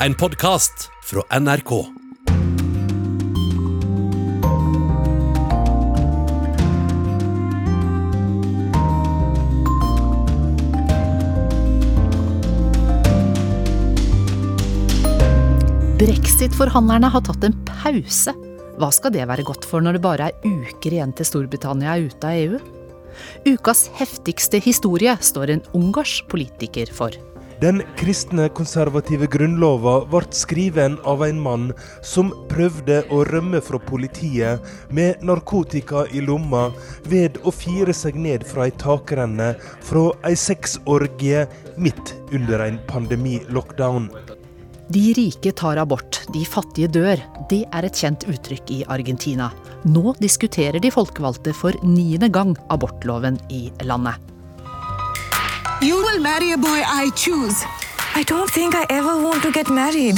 En podkast fra NRK. Brexit-forhandlerne har tatt en pause. Hva skal det være godt for når det bare er uker igjen til Storbritannia er ute av EU? Ukas heftigste historie står en ungarsk politiker for. Den kristne konservative grunnlova ble skriven av en mann som prøvde å rømme fra politiet med narkotika i lomma ved å fire seg ned fra ei takrenne fra ei sexorgie midt under en pandemi-lockdown. De rike tar abort, de fattige dør. Det er et kjent uttrykk i Argentina. Nå diskuterer de folkevalgte for niende gang abortloven i landet. You will marry a boy I choose. I don't think I ever want to get married.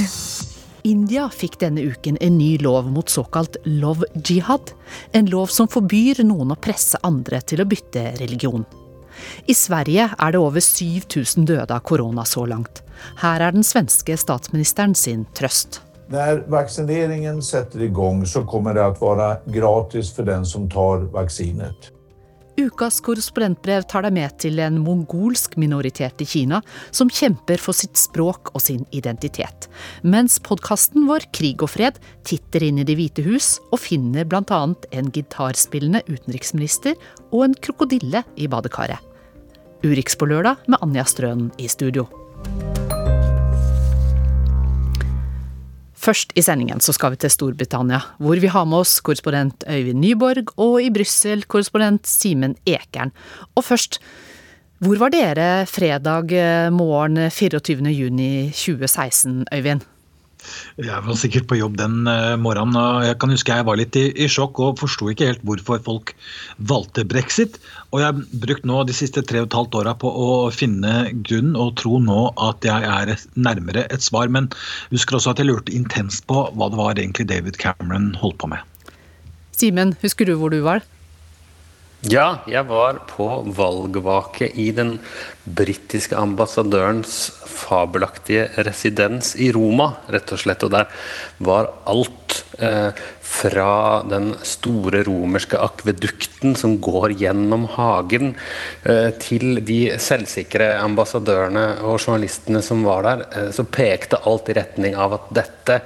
India fikk denne uken en ny lov mot såkalt love jihad. En lov som forbyr noen å presse andre til å bytte religion. I Sverige er det over 7000 døde av korona så langt. Her er den svenske statsministeren sin trøst. Når vaksineringen setter i gang, så kommer det å være gratis for den som tar vaksinet. Ukas korrespondentbrev tar deg med til en mongolsk minoritet i Kina som kjemper for sitt språk og sin identitet. Mens podkasten vår Krig og fred titter inn i Det hvite hus og finner bl.a. en gitarspillende utenriksminister og en krokodille i badekaret. Urix på lørdag med Anja Strønen i studio. Først i sendingen så skal vi til Storbritannia, hvor vi har med oss korrespondent Øyvind Nyborg og i Brussel korrespondent Simen Ekern. Og først, hvor var dere fredag morgen 24.6.2016, Øyvind? Jeg var sikkert på jobb den uh, morgenen. og Jeg kan huske jeg var litt i, i sjokk og forsto ikke helt hvorfor folk valgte brexit. Og jeg har brukt nå de siste tre og et halvt åra på å finne grunn og tro nå at jeg er nærmere et svar. Men husker også at jeg lurte intenst på hva det var egentlig David Cameron holdt på med. Simen, husker du hvor du var? Ja, jeg var på valgvake i den britiske ambassadørens fabelaktige residens i Roma, rett og slett. Og der var alt eh, fra den store romerske akvedukten som går gjennom hagen, eh, til de selvsikre ambassadørene og journalistene som var der, eh, så pekte alt i retning av at dette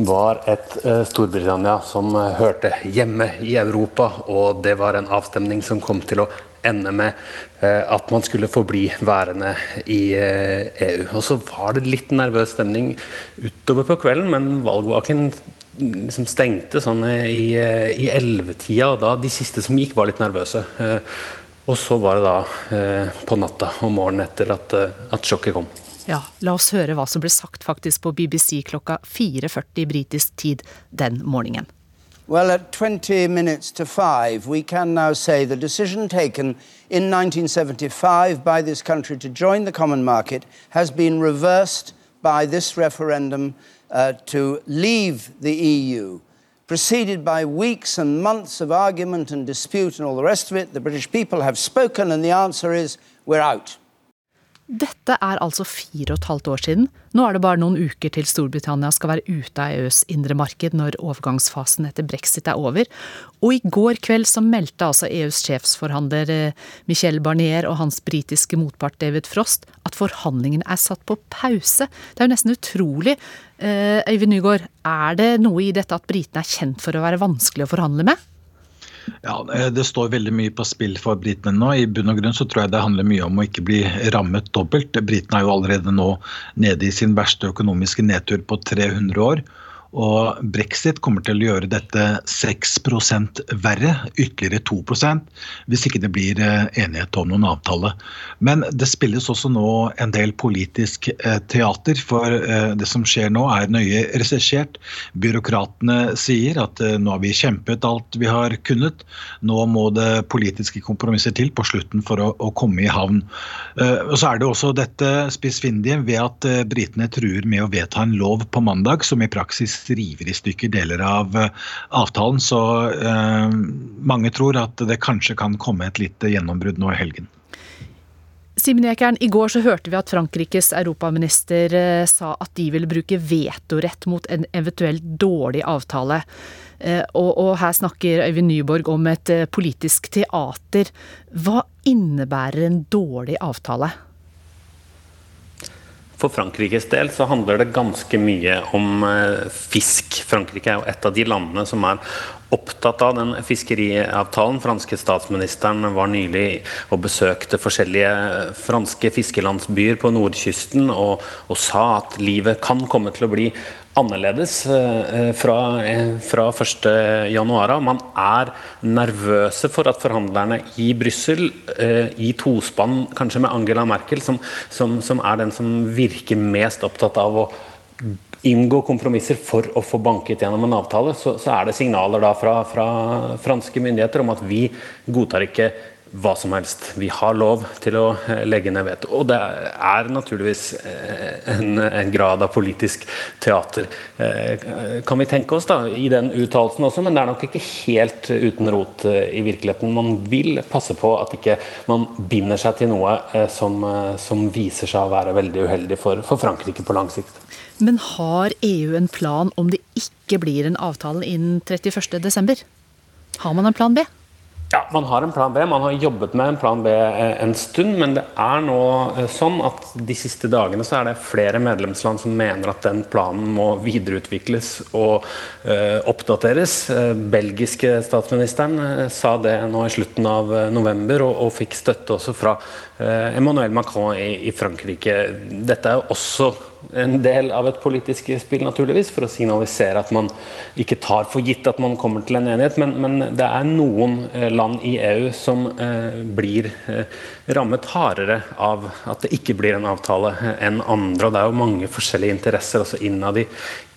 var et uh, Storbritannia som uh, hørte hjemme i Europa, og det var en avstemning som kom til å ende med uh, at man skulle forbli værende i EU. Og så var det litt nervøs stemning utover på kvelden, men valgvaken liksom stengte sånn i ellevetida, og da de siste som gikk, var litt nervøse. og så var det da på natta og morgenen etter at, at sjokket kom. Ja, la oss høre hva som ble sagt faktisk på BBC klokka 4.40 britisk tid den morgenen. Well, at 20 minutes to five, we can now say the decision taken in 1975 by this country to join the common market has been reversed by this referendum uh, to leave the EU. Preceded by weeks and months of argument and dispute and all the rest of it, the British people have spoken, and the answer is we're out. Dette er altså fire og et halvt år siden. Nå er det bare noen uker til Storbritannia skal være ute av EUs indre marked når overgangsfasen etter brexit er over. Og i går kveld så meldte altså EUs sjefsforhandler eh, Michel Barnier og hans britiske motpart David Frost at forhandlingene er satt på pause. Det er jo nesten utrolig. Eh, Øyvind Nygaard, er det noe i dette at britene er kjent for å være vanskelig å forhandle med? Ja, eh, Det står veldig mye på spill for britene nå. I bunn og grunn så tror jeg det handler mye om å ikke bli rammet dobbelt. Britene er jo allerede nå nede i sin verste økonomiske nedtur på 300 år. Og brexit kommer til å gjøre dette 6% verre, ytterligere 2% hvis ikke det blir eh, enighet om noen avtale. Men det spilles også nå en del politisk eh, teater, for eh, det som skjer nå er nøye regissert. Byråkratene sier at nå har vi kjempet alt vi har kunnet, nå må det politiske kompromisser til på slutten for å, å komme i havn. Og Så er det også dette spissfindige ved at britene truer med å vedta en lov på mandag som i praksis river i stykker deler av eh, avtalen. Så eh, mange tror at det kanskje kan komme et lite gjennombrudd nå i helgen. Simen Ekern, i går så hørte vi at Frankrikes europaminister eh, sa at de ville bruke vetorett mot en eventuelt dårlig avtale. Eh, og, og her snakker Øyvind Nyborg om et politisk teater. Hva innebærer en dårlig avtale? For Frankrikes del så handler det ganske mye om fisk. Frankrike er jo et av de landene som er opptatt av den fiskeriavtalen. Franske statsministeren var nylig og besøkte forskjellige franske fiskelandsbyer på nordkysten og, og sa at livet kan komme til å bli annerledes eh, fra, eh, fra 1.1. Man er nervøse for at forhandlerne i Brussel, eh, i tospann kanskje med Angela Merkel, som, som, som er den som virker mest opptatt av å inngå kompromisser for å få banket gjennom en avtale, så, så er det signaler da fra, fra, franske myndigheter om at vi godtar ikke hva som helst. Vi har lov til å eh, legge ned veto. Og det er naturligvis eh, en, en, grad av politisk teater, eh, kan vi tenke oss, da, i den uttalelsen også, men det er nok ikke helt uten rot i virkeligheten. Man vil passe på at ikke man binder seg til noe som, som viser seg å være veldig uheldig for, for Frankrike på lang sikt. Men har EU en plan om det ikke blir en avtale innen 31.12? Har man en plan B? Ja, man har en plan B. Man har jobbet med en plan B eh, en stund. Men det er nå eh, sånn at de siste dagene så er det flere medlemsland som mener at den planen må videreutvikles og uh, oppdateres. belgiske statsministeren sa det nå i slutten av november, og, og fikk støtte også fra Emmanuel Macron i, i Frankrike. Dette er også en del av et politisk spill, naturligvis, for å signalisere at man ikke tar for gitt at man kommer til en enighet. Men, men det er noen eh, land i EU som eh, blir eh, rammet hardere av at det ikke blir en avtale eh, enn andre. og Det er jo mange forskjellige interesser også innad i,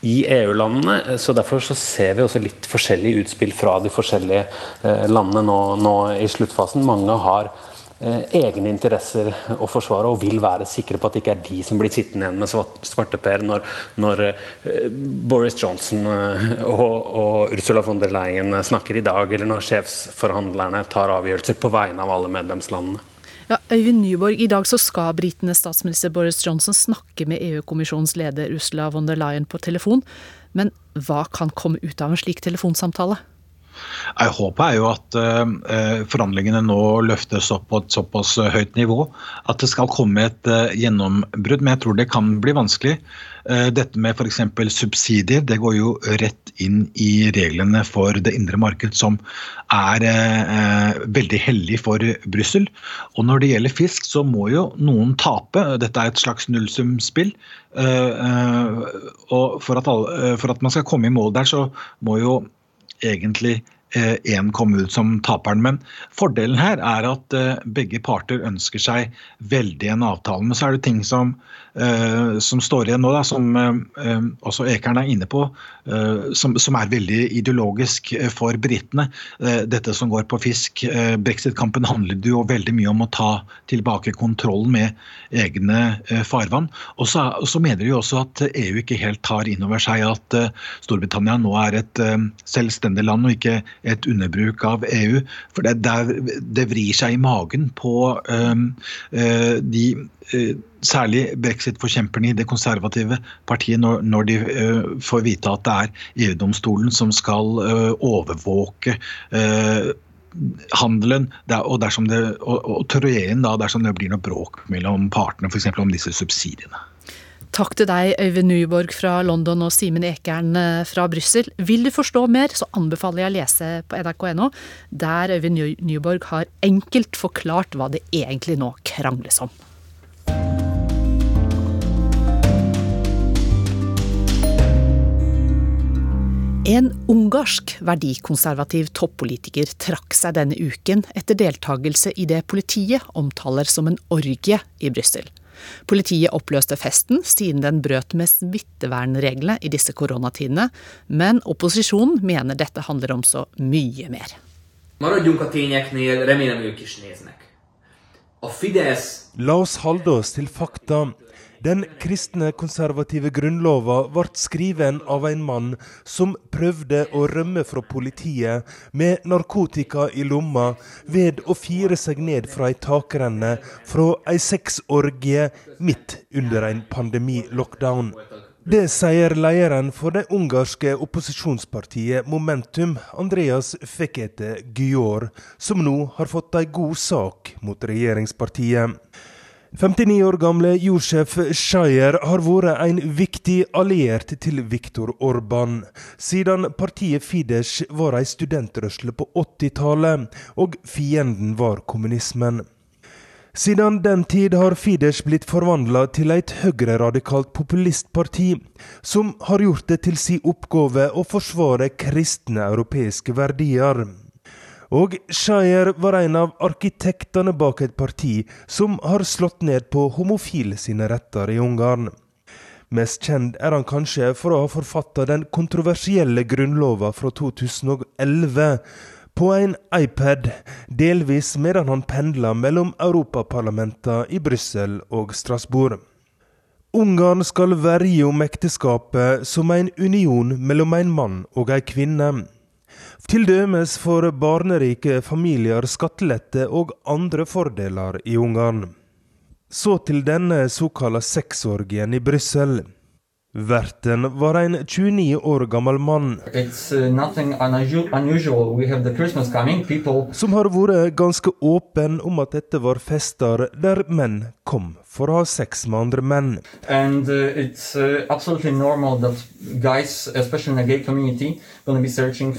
i EU-landene. så Derfor så ser vi også litt forskjellige utspill fra de forskjellige eh, landene nå, nå i sluttfasen. Mange har Eh, egne interesser å forsvare og vil være sikre på at det ikke er de som blir sittende igjen med svarteper når, når eh, Boris Johnson eh, og, og, Ursula von der Leyen snakker i dag, eller når sjefsforhandlerne tar avgjørelser på vegne av alle medlemslandene. Ja, Øyvind Nyborg, I dag så skal britenes statsminister Boris Johnson snakke med EU-kommisjonens leder Ursula von der Leyen på telefon. Men hva kan komme ut av en slik telefonsamtale? Jeg håper er jo at uh, forhandlingene nå løftes opp på et såpass eh, høyt nivå at det skal komme et gjennombrudd. Men jeg tror det kan bli vanskelig. Dette med f.eks. subsidier det går jo rett inn i reglene for det indre marked, som er veldig hellig for Brussel. Og når det gjelder fisk, så må jo noen tape. Dette er et slags nullsumspill. og for at, alle, for at man skal komme i mål der, så må jo egentlig én eh, kom ut som taperen. Men fordelen her er at eh, begge parter ønsker seg veldig en avtale. Men så er det ting som som står igjen nå, da, som eh, også Ekern er inne på, eh, som, som er veldig ideologisk for britene. Dette som går på fisk. Brexit-kampen handlet jo veldig mye om å ta tilbake kontrollen med egne farvann. Og så, mener de jo også at EU ikke helt tar inn over seg at Storbritannia nå er et selvstendig land og ikke et underbruk av EU. For det, det, det vrir seg i magen på um, de Eh, særlig brexit-forkjemperne i det konservative partiet, når, de uh, får vite at det er EU-domstolen som skal uh, overvåke handelen og, dersom det, og, og da, dersom det blir noe bråk mellom partene, f.eks. om disse subsidiene. Takk til deg, Øyvind Nyborg fra London og Simen Ekern fra Brussel. Vil du forstå mer, så anbefaler jeg å lese på nrk.no, der Øyvind Nyborg har enkelt forklart hva det egentlig nå krangles om. En ungarsk verdikonservativ toppolitiker trakk seg denne uken etter deltakelse i det politiet omtaler som en orgie i Brussel. Politiet oppløste festen siden den brøt med smittevernreglene i disse koronatidene, men opposisjonen mener dette handler om så mye mer. La oss holde oss til fakta. Den kristne konservative grunnlova ble skriven av en mann som prøvde å rømme fra politiet med narkotika i lomma ved å fire seg ned fra ei takrenne fra ei sexorgie midt under en pandemilockdown. Det sier lederen for det ungarske opposisjonspartiet Momentum, Andreas Fekete Gyår, som nå har fått ei god sak mot regjeringspartiet. 59 år gamle Josef Schayer har vært en viktig alliert til Viktor Orban, siden partiet Fidesz var ei studentrørsle på 80-tallet, og fienden var kommunismen. Siden den tid har Fidesz blitt forvandla til et høyreradikalt populistparti, som har gjort det til sin oppgave å forsvare kristne europeiske verdier. Og Scheier var en av arkitektene bak et parti som har slått ned på homofile sine retter i Ungarn. Mest kjent er han kanskje for å ha forfatta den kontroversielle grunnlova fra 2011 på en iPad, delvis medan han pendla mellom europaparlamentene i Brussel og Strasbourg. Ungarn skal verje om ekteskapet som en union mellom en mann og ei kvinne. Til dømes får barnerike familier skattelette og andre fordeler i Ungarn. Så til denne såkalla sexorgien i Brussel. Verten var en 29 år gammel mann. Som har vært ganske åpen om at dette var fester der menn kom for å ha sex med andre menn. And uh, it's uh, guys, the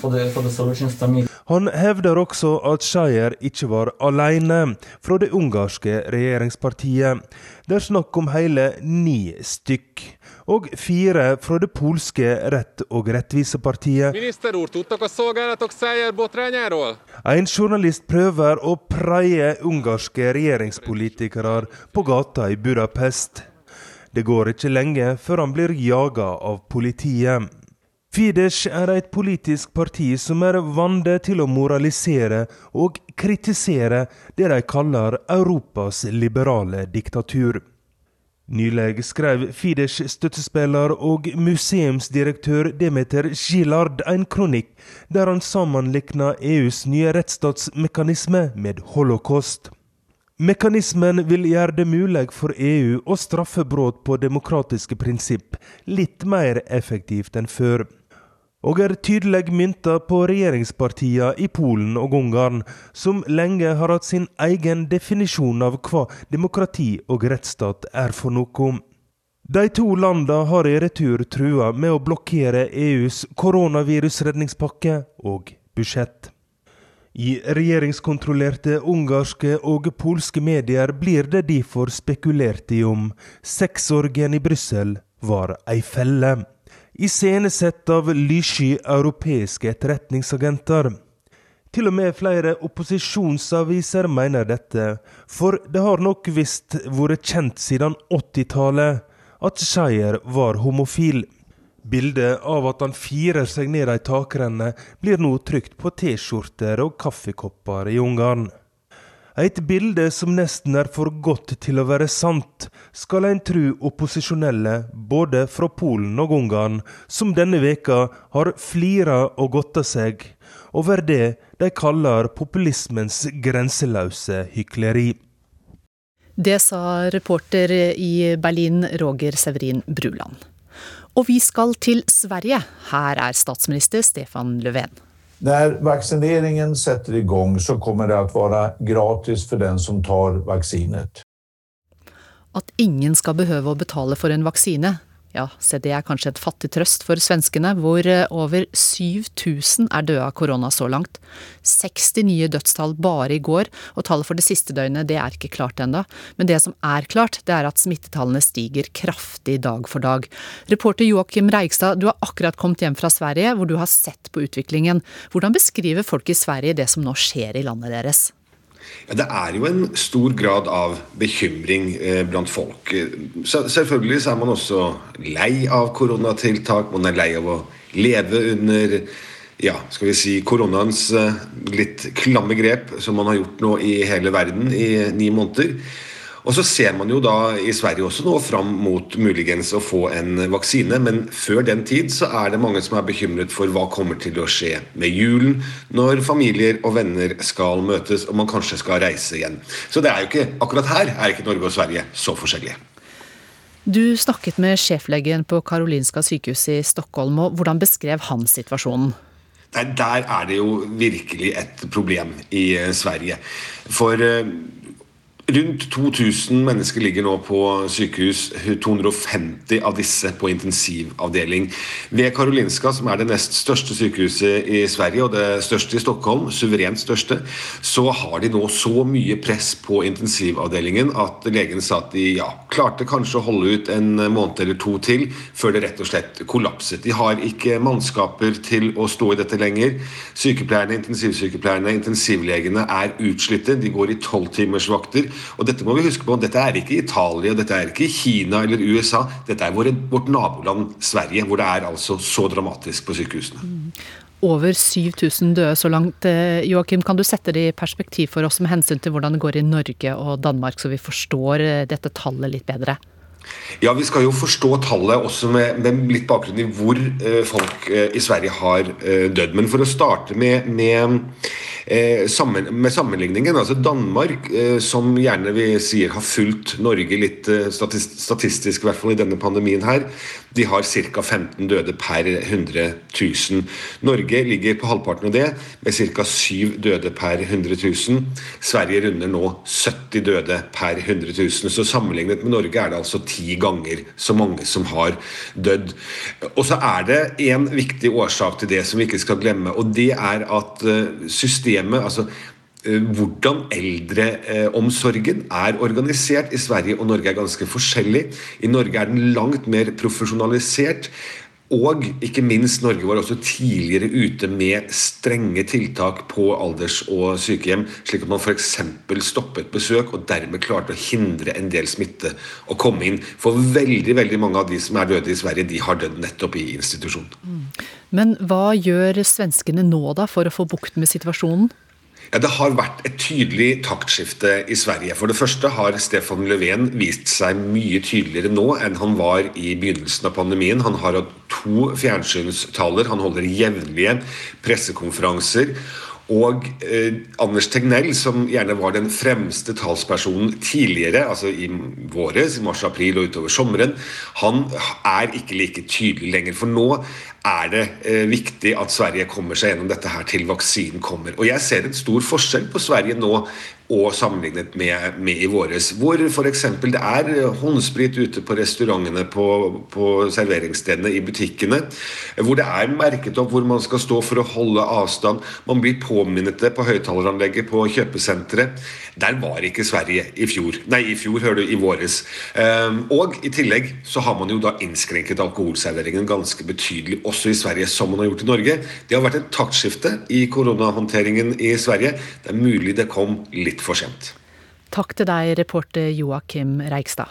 for the, for. Han hevder også at Shayer ikke var alene fra det ungarske regjeringspartiet. Det er snakk om hele ni stykk og fire fra det polske Rett- og rettvisepartiet. En journalist prøver å preie ungarske regjeringspolitikere på gata i Budapest. Det går ikke lenge før han blir jaga av politiet. Fidesz er et politisk parti som er vant til å moralisere og kritisere det de kaller Europas liberale diktatur. Nylig skrev Fidesz støttespiller og museumsdirektør Demeter Gillard en kronikk der han sammenlikna EUs nye rettsstatsmekanisme med holocaust. Mekanismen vil gjøre det mulig for EU å straffe brudd på demokratiske prinsipp litt mer effektivt enn før og er tydelig mynta på regjeringspartiene i Polen og Ungarn, som lenge har hatt sin egen definisjon av hva demokrati og rettsstat er for noe. De to landene har i retur trua med å blokkere EUs koronavirusredningspakke og budsjett. I regjeringskontrollerte ungarske og polske medier blir det derfor spekulert i om sexorgien i Brussel var ei felle iscenesett av lyssky europeiske etterretningsagenter. Til og med flere opposisjonsaviser mener dette, for det har nok visst vært kjent siden 80-tallet at Scheyer var homofil. Bildet av at han firer seg ned ei takrenne, blir nå trykt på T-skjorter og kaffekopper i Ungarn. Et bilde som nesten er for godt til å være sant, skal en tru opposisjonelle både fra Polen og Ungarn, som denne veka har flira og godta seg over det de kaller populismens grenseløse hykleri. Det sa reporter i Berlin Roger Severin Bruland. Og vi skal til Sverige. Her er statsminister Stefan Löfven. När vaccineringen sätter igång så kommer det att vara gratis för den som tar vaccinet. At ingen skal behøve å betale for en vaksine, ja, se det er kanskje et fattig trøst for svenskene, hvor eh, over 7000 er døde av korona så langt. 60 nye dødstall bare i går, og tallet for det siste døgnet det er ikke klart ennå. Men det som er klart, det er at smittetallene stiger kraftig dag for dag. Reporter Joakim Reigstad, du har akkurat kommet hjem fra Sverige, hvor du har sett på utviklingen. Hvordan beskriver folk i Sverige det som nå skjer i landet deres? Ja, det er jo en stor grad av bekymring eh, blant folk. Selvfølgelig så er man også lei av koronatiltak. Man er lei av å leve under ja, skal vi si koronaens eh, litt klamme grep som man har gjort nå i hele verden i ni måneder. Og så ser man jo da i Sverige også nå fram mot muligens å få en vaksine, men før den tid så er det mange som er bekymret for hva kommer til å skje med julen, når familier og venner skal møtes og man kanskje skal reise igjen. Så det er jo ikke, akkurat her er ikke Norge og Sverige så forskjellige. Du snakket med sjeflegen på Karolinska sykehus i Stockholm, og hvordan beskrev han situasjonen? Der, der er det jo virkelig et problem i eh, Sverige. For eh, Rundt 2000 mennesker ligger nå på sykehus, 250 av disse på intensivavdeling. Ved Karolinska, som er det nest største sykehuset i Sverige, og det største i Stockholm, suverent største, så har de nå så mye press på intensivavdelingen at legen sa at de ja, klarte kanskje å holde ut en måned eller to til, før det rett og slett kollapset. De har ikke mannskaper til å stå i dette lenger. Sykepleierne, intensivsykepleierne, intensivlegene er utslitte. De går i tolvtimersvakter. Og dette må vi huske på, dette er ikke Italia, dette er ikke Kina eller USA. Dette er våre, vårt naboland Sverige, hvor det er altså så dramatisk på sykehusene. Mm. Over 7000 døde så langt. Eh, Joakim, kan du sette det i perspektiv for oss med hensyn til hvordan det går i Norge og Danmark, så vi forstår eh, dette tallet litt bedre? Ja, Vi skal jo forstå tallet også med, med litt bakgrunn i hvor eh, folk eh, i Sverige har eh, dødd. Men for å starte med, med Eh, sammen, med sammenligningen. altså Danmark, eh, som gjerne vi sier har fulgt Norge litt eh, statistisk, i hvert fall i denne pandemien her, de har ca. 15 døde per 100 000. Norge ligger på halvparten av det, med ca. 7 døde per 100 000. Sverige runder nå 70 døde per 100 000. Så sammenlignet med Norge er det altså ti ganger så mange som har dødd. Og så er det en viktig årsak til det som vi ikke skal glemme, og det er at systemet systemet, altså eh, hvordan eldreomsorgen er organisert i Sverige og Norge er ganske forskjellig. I Norge er den langt mer profesjonalisert. Og ikke minst, Norge var også tidligere ute med strenge tiltak på alders- og sykehjem, slik at man f.eks. stoppet besøk og dermed klarte å hindre en del smitte å komme inn. For veldig veldig mange av de som er døde i Sverige, de har dødd nettopp i institusjon. Mm. Men hva gjør svenskene nå da for å få bukt med situasjonen? Ja, Det har vært et tydelig taktskifte i Sverige. For det første har Stefan Löfven vist seg mye tydeligere nå enn han var i begynnelsen av pandemien. Han har hatt to fjernsynstaler, han holder jevnlige pressekonferanser. Og eh, Anders Tegnell, som gjerne var den fremste talspersonen tidligere, altså i våres, i mars-april og utover sommeren, han er ikke like tydelig lenger. For nå er det eh, viktig at Sverige kommer seg gjennom dette her til vaksinen kommer. Og Jeg ser en stor forskjell på Sverige nå og sammenlignet med, med i våres. Hvor f.eks. det er håndsprit ute på restaurantene, på, på, serveringsstedene, i butikkene. Hvor det er merket opp hvor man skal stå for å holde avstand. Man blir påminnet det på høyttaleranlegget på kjøpesenteret. Der var ikke Sverige i fjor. Nei, i fjor, hører du, i våres. Ehm, og i tillegg så har man jo da innskrenket alkoholserveringen ganske betydelig også i Sverige, som man har gjort i Norge. Det har vært et taktskifte i koronahåndteringen i Sverige. Det er mulig det kom litt litt for sent. Takk til deg, reporter Joakim Reigstad.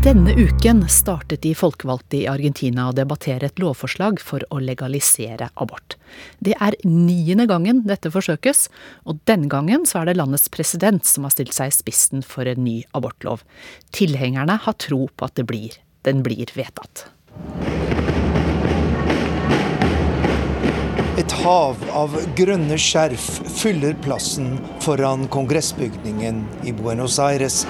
Denne uken startet de folkevalgte i Argentina å debattere et lovforslag for å legalisere abort. Det er niende gangen dette forsøkes, og denne gangen så er det landets president som har stilt seg i spissen for en ny abortlov. Tilhengerne har tro på at det blir, den blir vedtatt. Et hav av grønne skjerf fyller plassen foran kongressbygningen i Buenos Aires.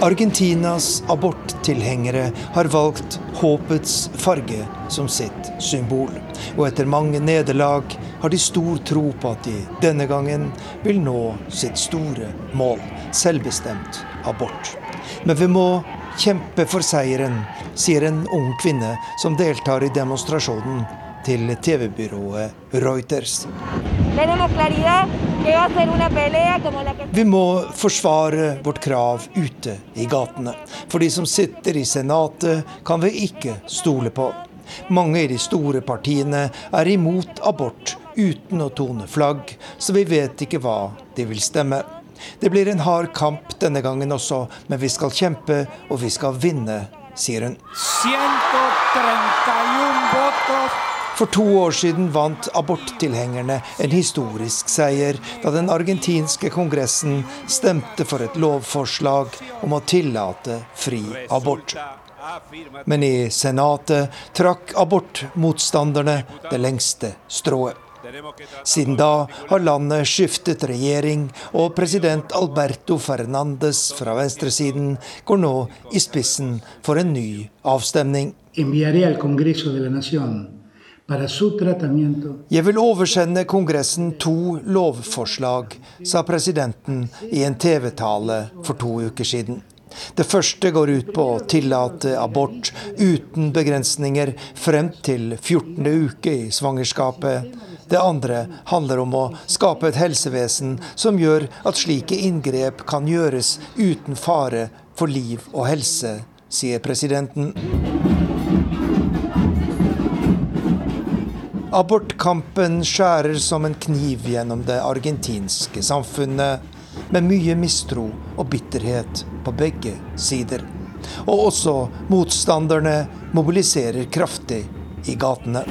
Argentinas aborttilhengere har valgt håpets farge som sitt symbol. Og etter mange nederlag har de stor tro på at de denne gangen vil nå sitt store mål selvbestemt abort. Men vi må kjempe for seieren, sier en ung kvinne som deltar i demonstrasjonen til TV-byrået Reuters. Vi må forsvare vårt krav ute i gatene. For de som sitter i Senatet, kan vi ikke stole på. Mange i de store partiene er imot abort uten å tone flagg, så vi vet ikke hva de vil stemme. Det blir en hard kamp denne gangen også, men vi skal kjempe, og vi skal vinne, sier hun. 131 votos. For to år siden vant aborttilhengerne en historisk seier da den argentinske kongressen stemte for et lovforslag om å tillate fri abort. Men i Senatet trakk abortmotstanderne det lengste strået. Siden da har landet skiftet regjering, og president Alberto Fernandes fra venstresiden går nå i spissen for en ny avstemning. Jeg vil oversende Kongressen to lovforslag, sa presidenten i en TV-tale for to uker siden. Det første går ut på å tillate abort uten begrensninger frem til 14. uke i svangerskapet. Det andre handler om å skape et helsevesen som gjør at slike inngrep kan gjøres uten fare for liv og helse, sier presidenten. Abortkampen skjærer som en kniv gjennom det argentinske samfunnet, med mye mistro og bitterhet på begge sider. Og også motstanderne mobiliserer kraftig i gatene.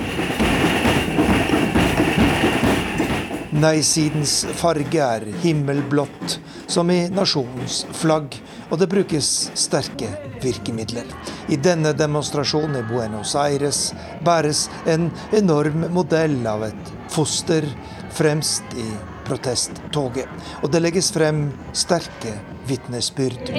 Nei-sidens farge er himmelblått, som i nasjonens flagg, og det brukes sterke virkemidler. I denne demonstrasjonen i Buenos Aires bæres en enorm modell av et foster fremst i protesttoget. Og det legges frem sterke vitnesbyrd.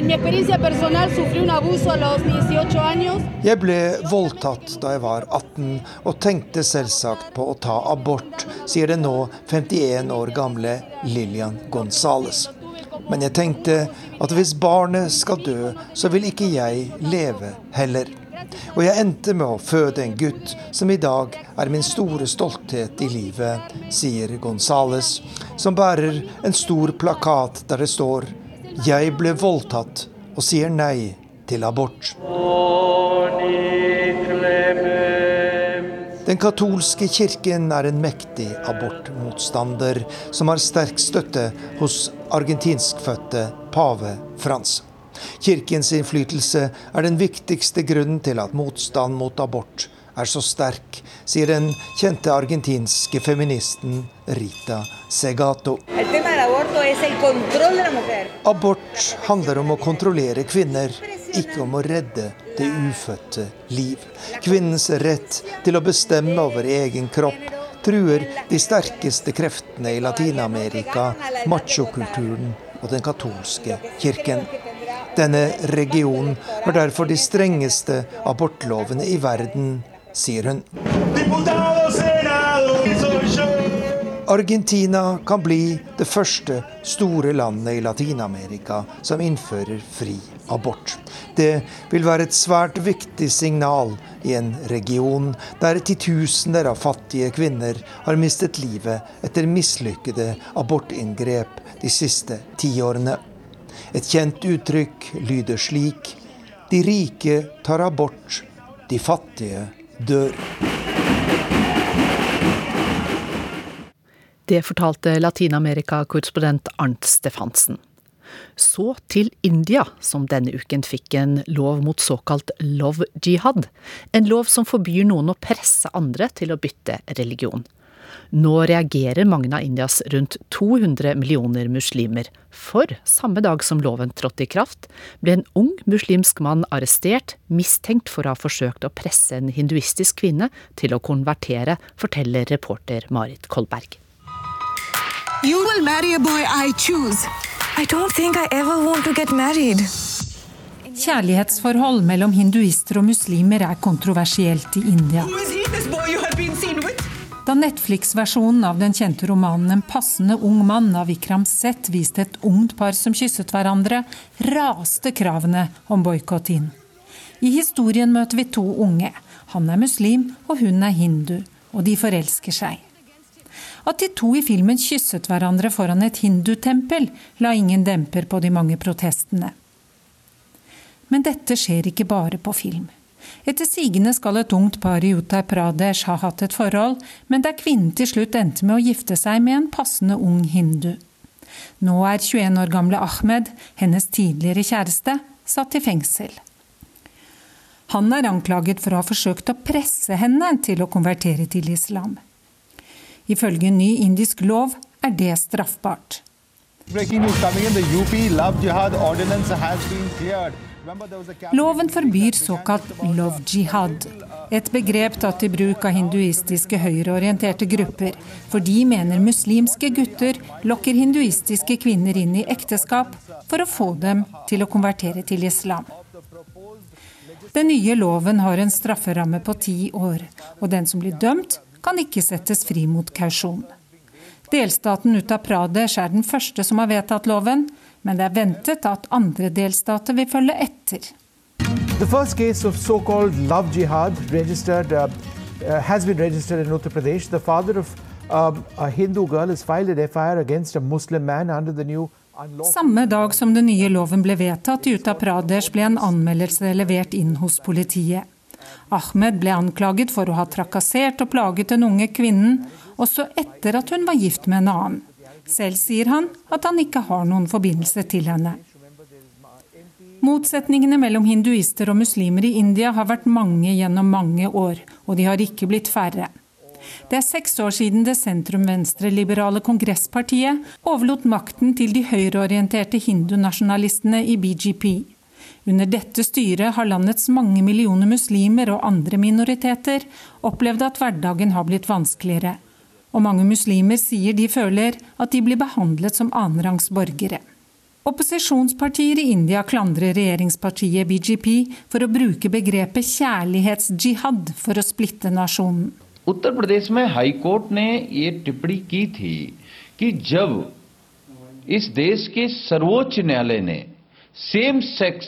Jeg ble voldtatt da jeg var 18, og tenkte selvsagt på å ta abort, sier den nå 51 år gamle Lilian Gonzales. Men jeg tenkte at hvis barnet skal dø, så vil ikke jeg leve heller. Og jeg endte med å føde en gutt som i dag er min store stolthet i livet, sier Gonzales, som bærer en stor plakat der det står 'Jeg ble voldtatt og sier nei til abort'. Den katolske kirken er en mektig abortmotstander, som har sterk støtte hos argentinskfødte pave Frans. Kirkens innflytelse er den viktigste grunnen til at motstand mot abort er så sterk, sier den kjente argentinske feministen Rita Segato. Abort handler om å kontrollere kvinner, ikke om å redde det ufødte liv. Kvinnens rett til å bestemme over egen kropp truer de sterkeste kreftene i Latin-Amerika, machokulturen og den katolske kirken. Denne regionen har derfor de strengeste abortlovene i verden, sier hun. Argentina kan bli det første store landet i Latin-Amerika som innfører fri abort. Det vil være et svært viktig signal i en region der titusener av fattige kvinner har mistet livet etter mislykkede abortinngrep de siste tiårene. Et kjent uttrykk lyder slik De rike tar abort, de fattige dør. Det fortalte Latin-Amerika-korrespondent Arnt Stefansen. Så til India, som denne uken fikk en lov mot såkalt love jihad. En lov som forbyr noen å presse andre til å bytte religion. Nå reagerer mange av Indias rundt 200 millioner muslimer. For samme dag som loven trådte i kraft, ble en ung muslimsk mann arrestert, mistenkt for å ha forsøkt å presse en hinduistisk kvinne til å konvertere, forteller reporter Marit Kolberg. You will marry a boy I choose. I don't think I ever want to get married. Kjærlighetsforhold mellom hinduister og muslimer er kontroversielt i India. Da Netflix-versjonen av den kjente romanen 'En passende ung mann' av Vikram Seth viste et ungt par som kysset hverandre, raste kravene om boikott inn. I historien møter vi to unge. Han er muslim, og hun er hindu. Og de forelsker seg. At de to i filmen kysset hverandre foran et hindutempel, la ingen demper på de mange protestene. Men dette skjer ikke bare på film. Etter sigende skal et ungt par i Uttar Pradesh ha hatt et forhold, men der kvinnen til slutt endte med å gifte seg med en passende ung hindu. Nå er 21 år gamle Ahmed, hennes tidligere kjæreste, satt i fengsel. Han er anklaget for å ha forsøkt å presse henne til å konvertere til islam. Ifølge ny indisk lov er det straffbart. Loven forbyr såkalt love jihad, et begrep tatt i bruk av hinduistiske høyreorienterte grupper, for de mener muslimske gutter lokker hinduistiske kvinner inn i ekteskap for å få dem til å konvertere til islam. Den nye loven har en strafferamme på ti år, og den som blir dømt, kan ikke settes fri mot kausjon. Delstaten Uttar Pradesh er den første som har vedtatt loven, men det er ventet at andre delstater vil følge etter. The first case of so-called love jihad registered uh, uh, has been registered in Uttar Pradesh. The father of um, a Hindu girl has filed an FIR against a Muslim man under the new samme dag som den nye loven ble vedtatt i Uttar Pradesh, ble en anmeldelse levert inn hos politiet. Ahmed ble anklaget for å ha trakassert og plaget den unge kvinnen, også etter at hun var gift med en annen. Selv sier han at han ikke har noen forbindelse til henne. Motsetningene mellom hinduister og muslimer i India har vært mange gjennom mange år, og de har ikke blitt færre. Det er seks år siden det sentrum-venstre-liberale kongresspartiet overlot makten til de høyreorienterte hindunasjonalistene i BGP. Under dette styret har landets mange millioner muslimer og andre minoriteter opplevd at hverdagen har blitt vanskeligere. Og mange muslimer sier de føler at de blir behandlet som annenrangs borgere. Opposisjonspartier i India klandrer regjeringspartiet BGP for å bruke begrepet kjærlighetsjihad for å splitte nasjonen. Uttar प्रदेश में high court ने ये टिप्पणी की थी कि जब इस देश के सर्वोच्च न्यायालय ने same sex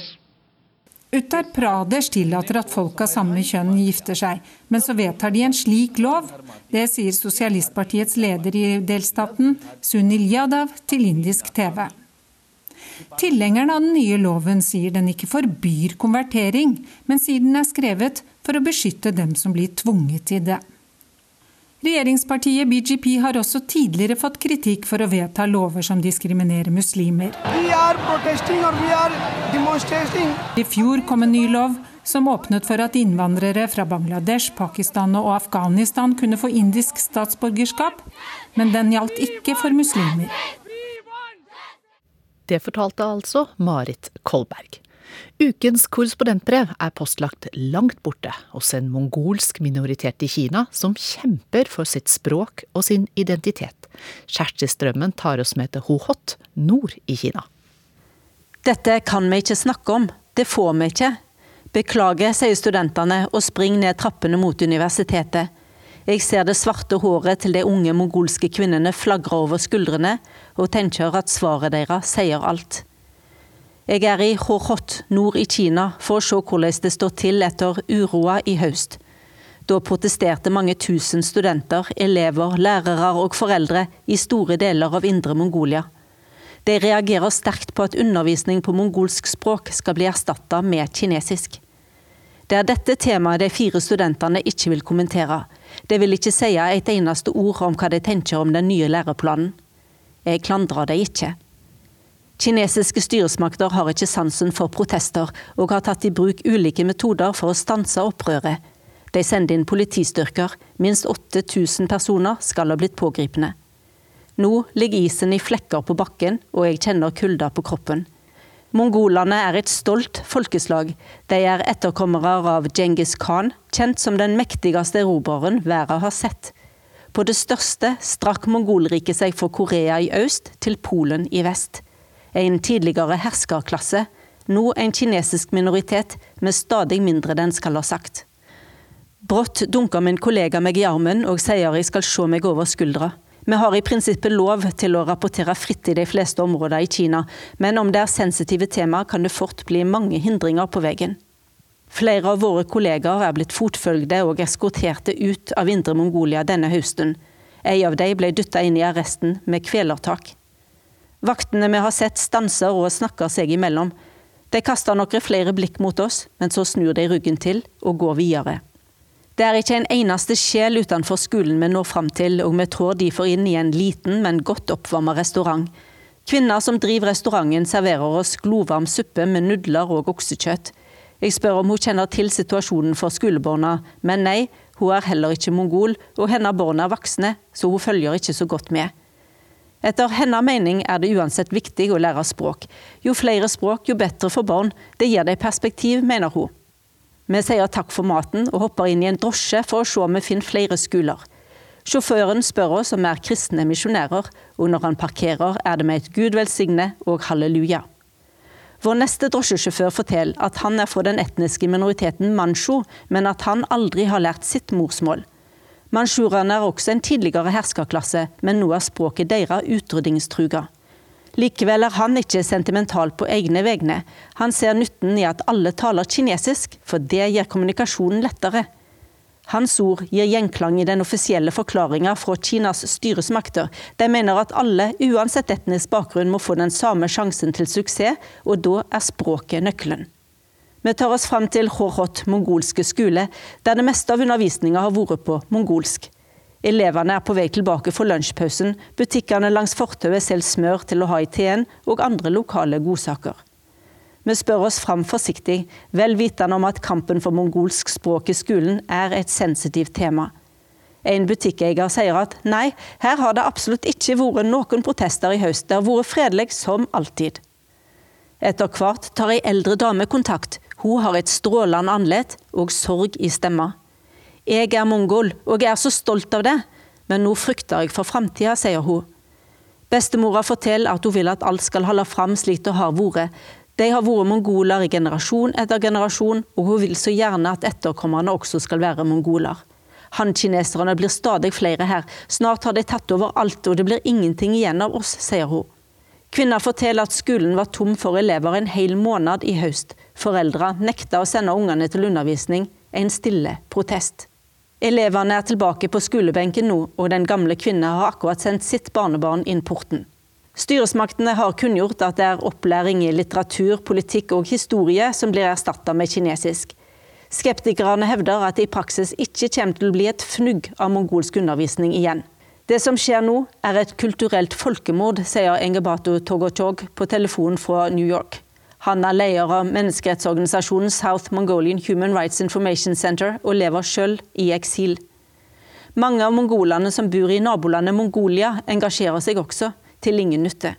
Uttar Pradesh tillater at folk av samme kjønn gifter seg, men så vedtar de en slik lov. Det sier sosialistpartiets leder i delstaten, Sunil Yadav, til indisk TV. Tilhengerne av den nye loven sier den ikke forbyr konvertering, men sier den er skrevet for å beskytte dem som blir tvunget til det. Regjeringspartiet BGP har også tidligere fått kritikk for å vedta lover som diskriminerer muslimer. I fjor kom en ny lov som åpnet for at innvandrere fra Bangladesh, Pakistan og Afghanistan kunne få indisk statsborgerskap, men den gjaldt ikke for muslimer. Det fortalte altså Marit Kolberg. Ukens korrespondentbrev er postlagt langt borte hos en mongolsk minoritet i Kina som kjemper for sitt språk og sin identitet. Kjersti Strømmen tar oss med til Hohot nord i Kina. Dette kan vi ikke snakke om. Det får vi ikke. Beklager, sier studentene og springer ned trappene mot universitetet. Jeg ser det svarte håret til de unge mongolske kvinnene flagre over skuldrene, og tenker at svaret deres sier alt. Jeg er i Horhot nord i Kina for å se hvordan det står til etter uroa i høst. Da protesterte mange tusen studenter, elever, lærere og foreldre i store deler av indre Mongolia. De reagerer sterkt på at undervisning på mongolsk språk skal bli erstatta med kinesisk. Det er dette temaet de fire studentene ikke vil kommentere. De vil ikke si et eneste ord om hva de tenker om den nye læreplanen. Jeg klandrer dem ikke. Kinesiske styresmakter har ikke sansen for protester, og har tatt i bruk ulike metoder for å stanse opprøret. De sender inn politistyrker, minst 8000 personer skal ha blitt pågripne. Nå ligger isen i flekker på bakken, og jeg kjenner kulda på kroppen. Mongolene er et stolt folkeslag. De er etterkommere av Djengis Khan, kjent som den mektigste erobreren verden har sett. På det største strakk mongolriket seg fra Korea i øst til Polen i vest en tidligere herskerklasse, nå en kinesisk minoritet med stadig mindre den skal ha sagt. Brått dunker min kollega meg i armen og sier jeg skal se meg over skuldra. Vi har i prinsippet lov til å rapportere fritt i de fleste områder i Kina, men om det er sensitive temaer kan det fort bli mange hindringer på veien. Flere av våre kollegaer er blitt fotfølgde og eskorterte ut av Indre Mongolia denne høsten. En av dem ble dytta inn i arresten med kvelertak. Vaktene vi har sett stanser og snakker seg imellom. De kaster noen flere blikk mot oss, men så snur de ryggen til og går videre. Det er ikke en eneste sjel utenfor skolen vi når fram til, og vi trår derfor inn i en liten, men godt oppvarmet restaurant. Kvinner som driver restauranten serverer oss glovarm suppe med nudler og oksekjøtt. Jeg spør om hun kjenner til situasjonen for skolebarna, men nei, hun er heller ikke mongol, og hennes barn er voksne, så hun følger ikke så godt med. Etter hennes mening er det uansett viktig å lære språk. Jo flere språk, jo bedre for barn. Det gir dem perspektiv, mener hun. Vi sier takk for maten og hopper inn i en drosje for å se om vi finner flere skoler. Sjåføren spør oss om vi er kristne misjonærer, og når han parkerer er det med et Gud velsigne og halleluja. Vår neste drosjesjåfør forteller at han er fra den etniske minoriteten mancho, men at han aldri har lært sitt morsmål. Mansjurene er også en tidligere herskerklasse, men nå er språket deres utryddingstruga. Likevel er han ikke sentimental på egne vegne. Han ser nytten i at alle taler kinesisk, for det gjør kommunikasjonen lettere. Hans ord gir gjenklang i den offisielle forklaringa fra Kinas styresmakter. De mener at alle, uansett etnisk bakgrunn, må få den samme sjansen til suksess, og da er språket nøkkelen. Vi tar oss fram til Horhot mongolske skole, der det meste av undervisninga har vært på mongolsk. Elevene er på vei tilbake for lunsjpausen, butikkene langs fortauet selger smør til å ha i teen, og andre lokale godsaker. Vi spør oss fram forsiktig, vel vitende om at kampen for mongolsk språk i skolen er et sensitivt tema. En butikkeier sier at nei, her har det absolutt ikke vært noen protester i høst, det har vært fredelig som alltid. Etter hvert tar ei eldre dame kontakt. Hun har et strålende andlet og sorg i stemma. Jeg er mongol, og jeg er så stolt av det, men nå frykter jeg for framtida, sier hun. Bestemora forteller at hun vil at alt skal holde fram slik det har vært, de har vært mongoler i generasjon etter generasjon, og hun vil så gjerne at etterkommerne også skal være mongoler. Han-kineserne blir stadig flere her, snart har de tatt over alt og det blir ingenting igjen av oss, sier hun. Kvinner forteller at skolen var tom for elever en hel måned i høst. Foreldre nekta å sende ungene til undervisning, en stille protest. Elevene er tilbake på skolebenken nå, og den gamle kvinnen har akkurat sendt sitt barnebarn inn porten. Styresmaktene har kunngjort at det er opplæring i litteratur, politikk og historie som blir erstatta med kinesisk. Skeptikerne hevder at det i praksis ikke kommer til å bli et fnugg av mongolsk undervisning igjen. Det som skjer nå, er et kulturelt folkemord, sier Engebato Togochog på telefonen fra New York. Han er leder av menneskerettsorganisasjonen South Mongolian Human Rights Information Center og lever sjøl i eksil. Mange av mongolene som bor i nabolandet Mongolia, engasjerer seg også til ingen nytte.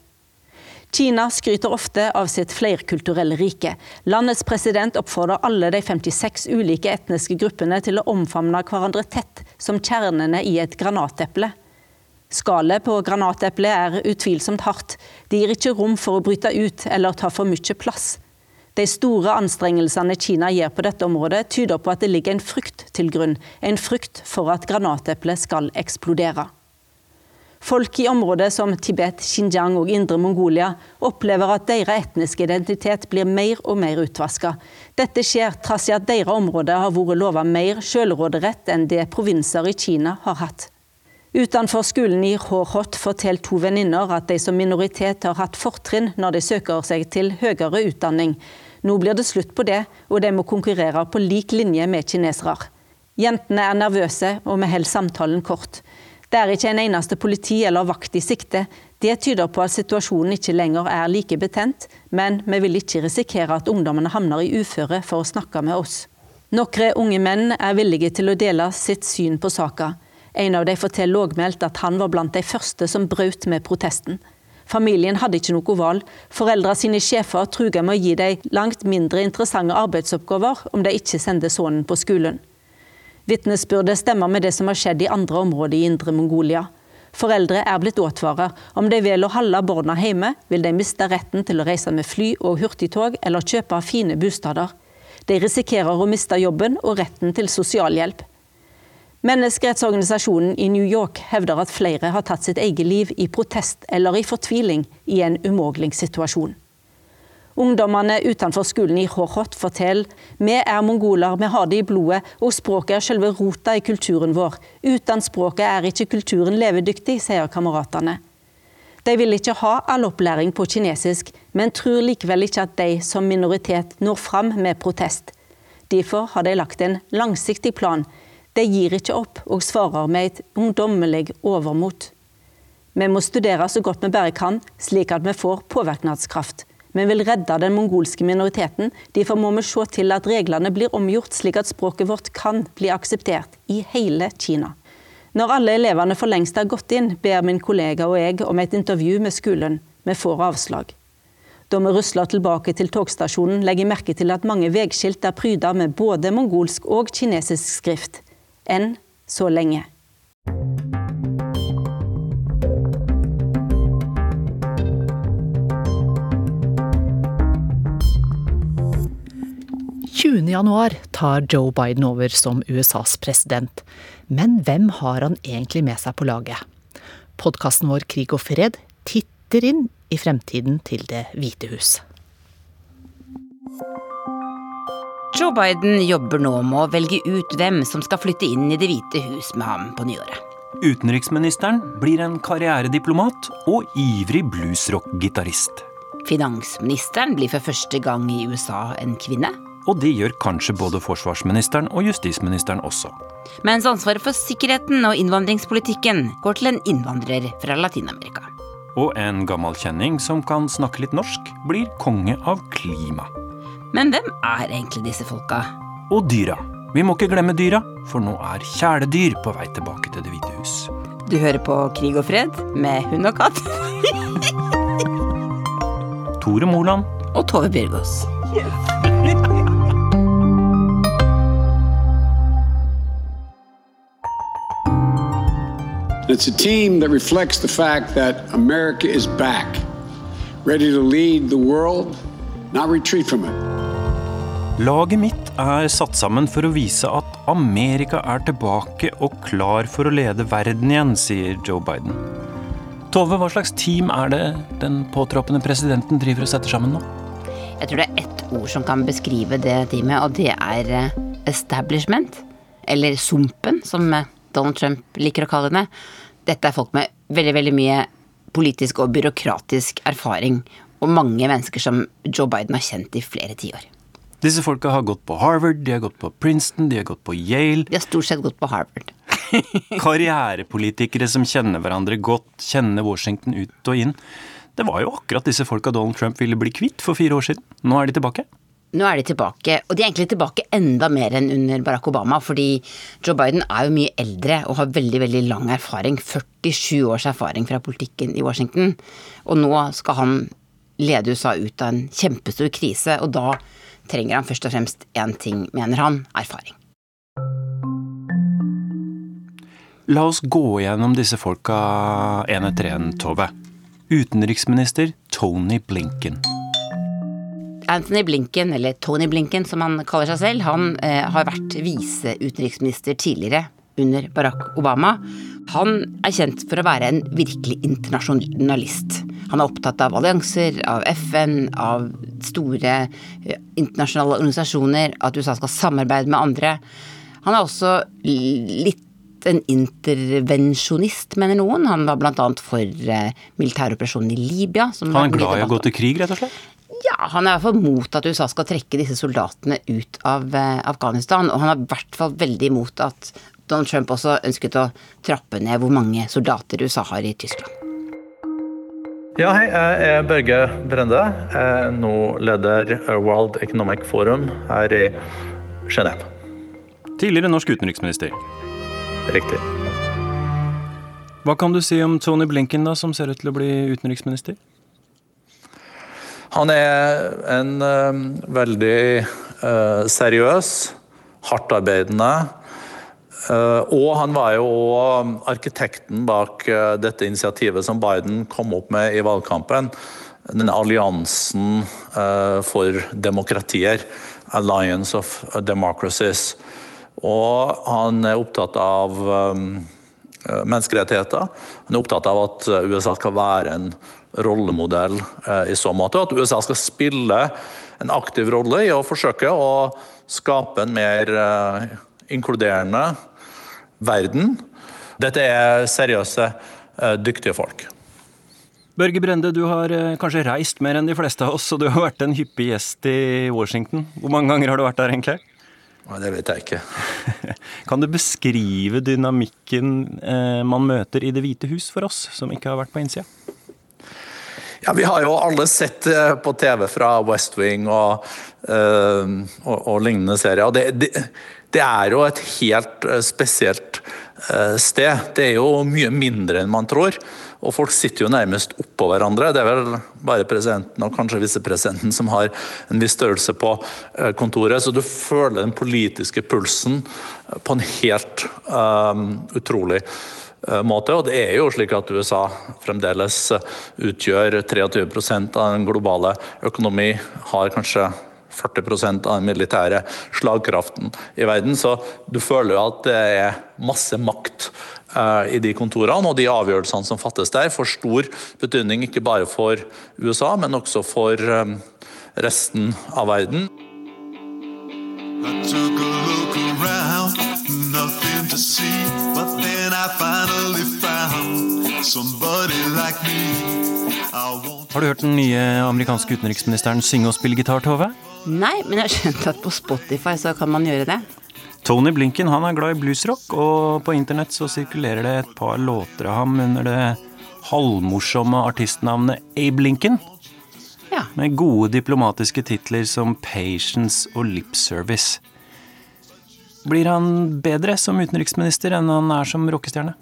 Kina skryter ofte av sitt flerkulturelle rike. Landets president oppfordrer alle de 56 ulike etniske gruppene til å omfavne hverandre tett, som kjernene i et granateple. Skallet på granateplet er utvilsomt hardt. Det gir ikke rom for å bryte ut eller ta for mye plass. De store anstrengelsene Kina gjør på dette området, tyder på at det ligger en frykt til grunn. En frykt for at granateplet skal eksplodere. Folk i områder som Tibet, Xinjiang og Indre Mongolia opplever at deres etniske identitet blir mer og mer utvaska. Dette skjer trass i at deres områder har vært lova mer selvråderett enn det provinser i Kina har hatt. Utenfor skolen i Horhot forteller to venninner at de som minoritet har hatt fortrinn når de søker seg til høyere utdanning. Nå blir det slutt på det, og de må konkurrere på lik linje med kinesere. Jentene er nervøse, og vi holder samtalen kort. Det er ikke en eneste politi eller vakt i sikte. Det tyder på at situasjonen ikke lenger er like betent, men vi vil ikke risikere at ungdommene havner i uføre for å snakke med oss. Noen unge menn er villige til å dele sitt syn på saka. En av dem forteller lågmælt at han var blant de første som brøt med protesten. Familien hadde ikke noe valg. Foreldra sine sjefer truga med å gi dem langt mindre interessante arbeidsoppgaver om de ikke sendte sønnen på skolen. Vitnesbyrdet stemmer med det som har skjedd i andre områder i Indre Mongolia. Foreldre er blitt advart. Om de velger å holde barna hjemme, vil de miste retten til å reise med fly og hurtigtog eller kjøpe fine bosteder. De risikerer å miste jobben og retten til sosialhjelp. Menneskerettsorganisasjonen i New York hevder at flere har tatt sitt eget liv i protest eller i fortviling i en umulig situasjon. Ungdommene utenfor skolen i Horhot forteller vi er mongoler, vi har det i blodet, og språket er selve rota i kulturen vår. Uten språket er ikke kulturen levedyktig, sier kameratene. De vil ikke ha all opplæring på kinesisk, men tror likevel ikke at de som minoritet når fram med protest. Derfor har de lagt en langsiktig plan. De gir ikke opp og svarer med et ungdommelig overmot. Vi må studere så godt vi bare kan, slik at vi får påvirkningskraft. Vi vil redde den mongolske minoriteten. Derfor må vi se til at reglene blir omgjort, slik at språket vårt kan bli akseptert i hele Kina. Når alle elevene for lengst har gått inn, ber min kollega og jeg om et intervju med skolen. Vi får avslag. Da vi rusler tilbake til togstasjonen, legger jeg merke til at mange veiskilt er pryda med både mongolsk og kinesisk skrift. Enn så lenge. 20.1 tar Joe Biden over som USAs president. Men hvem har han egentlig med seg på laget? Podkasten vår Krig og fred titter inn i fremtiden til Det hvite hus. Joe Biden jobber nå med å velge ut hvem som skal flytte inn i Det hvite hus med ham på nyåret. Utenriksministeren blir en karrierediplomat og ivrig bluesrock-gitarist. Finansministeren blir for første gang i USA en kvinne. Og det gjør kanskje både forsvarsministeren og justisministeren også. Mens ansvaret for sikkerheten og innvandringspolitikken går til en innvandrer fra Latin-Amerika. Og en gammel kjenning som kan snakke litt norsk, blir konge av klima. Men hvem er egentlig disse folka? Og dyra. Vi må ikke glemme dyra, for nå er kjæledyr på vei tilbake til Det hvite hus. Du hører på Krig og fred med hund og katt. Tore Moland. Og Tove Bjørgaas. It's a team that reflects the fact that America is back, ready to lead the world, not retreat from it. Laget mitt er satt sammen for å vise at Amerika er tilbake og klar for å lede verden igjen, sier Joe Biden. Tove, hva slags team er det den påtroppende presidenten driver og setter sammen nå? Jeg tror det er ett ord som kan beskrive det teamet, og det er eh, establishment. Eller Sumpen, som eh, Donald Trump liker å kalle det. Dette er folk med veldig, veldig mye politisk og byråkratisk erfaring. Og mange mennesker som Joe Biden har kjent i flere tiår. Disse folka har gått på Harvard, de har gått på Princeton, de har gått på Yale. De har stort sett gått på Harvard. Karrierepolitikere som kjenner hverandre godt, kjenner Washington ut og inn. Det var jo akkurat disse folka Donald Trump ville bli kvitt for fire år siden. Nå er de tilbake. Nå er de tilbake, og de er egentlig tilbake enda mer enn under Barack Obama, fordi Joe Biden er jo mye eldre og har veldig veldig lang erfaring. 47 års erfaring fra politikken i Washington. Og nå skal han lede USA ut av en kjempestor krise, og da trenger han først og fremst én ting, mener han erfaring. La oss gå gjennom disse folka én etter én, Tove. Utenriksminister Tony Blinken. Anthony Blinken, eller Tony Blinken som han kaller seg selv, han eh, har vært viseutenriksminister tidligere under Barack Obama. Han er kjent for å være en virkelig internasjonalist. Han er opptatt av allianser, av FN, av store eh, internasjonale organisasjoner, at USA skal samarbeide med andre. Han er også litt en intervensjonist, mener noen. Han var bl.a. for eh, militæroperasjonen i Libya. han er glad i å gå til krig, rett og slett? Ja, han er i hvert fall mot at USA skal trekke disse soldatene ut av eh, Afghanistan. Og han er i hvert fall veldig imot at Donald Trump også ønsket å trappe ned hvor mange soldater USA har i Tyskland. Ja, hei. Jeg er Børge Brende. Jeg er nå leder World Economic Forum her i Genéve. Tidligere norsk utenriksminister. Riktig. Hva kan du si om Tony Blinken, da, som ser ut til å bli utenriksminister? Han er en uh, veldig uh, seriøs, hardtarbeidende. Uh, og han var jo arkitekten bak dette initiativet som Biden kom opp med i valgkampen. Denne alliansen for demokratier. Alliance of Democracies. Og han er opptatt av menneskerettigheter. Han er opptatt av at USA skal være en rollemodell eh, i så måte. At USA skal spille en aktiv rolle i å forsøke å skape en mer eh, inkluderende verden. Dette er seriøse, eh, dyktige folk. Børge Brende, du har kanskje reist mer enn de fleste av oss, og du har vært en hyppig gjest i Washington. Hvor mange ganger har du vært der, egentlig? Det vet jeg ikke. Kan du beskrive dynamikken eh, man møter i Det hvite hus for oss, som ikke har vært på innsida? Ja, Vi har jo alle sett eh, på TV fra West Wing og, og, og lignende serier. og det, det, det, er jo et helt spesielt uh, sted. Det er jo mye mindre enn man tror. Og folk sitter jo nærmest oppå hverandre. Det er vel bare presidenten og kanskje visepresidenten som har en viss størrelse på kontoret. Så du føler den politiske pulsen på en helt um, utrolig måte Eh. Og det er jo slik at USA fremdeles eh, utgjør 23% av den globale økonomi, har kanskje 40 av den militære slagkraften i verden. Så du føler jo at det er masse makt uh, i de kontorene, og de avgjørelsene som fattes der, får stor betydning ikke bare for USA, men også for um, resten av verden. I took a look around, nothing to see, but then I finally found somebody like me. Har du hørt den nye amerikanske utenriksministeren synge og spille gitar, Tove? Nei, men jeg har skjønt at på Spotify så kan man gjøre det. Tony Blinken han er glad i bluesrock, og på internett så sirkulerer det et par låter av ham under det halvmorsomme artistnavnet Abe Lincoln. Ja. Med gode diplomatiske titler som Patience og Lip Service. Blir han bedre som utenriksminister enn han er som rockestjerne?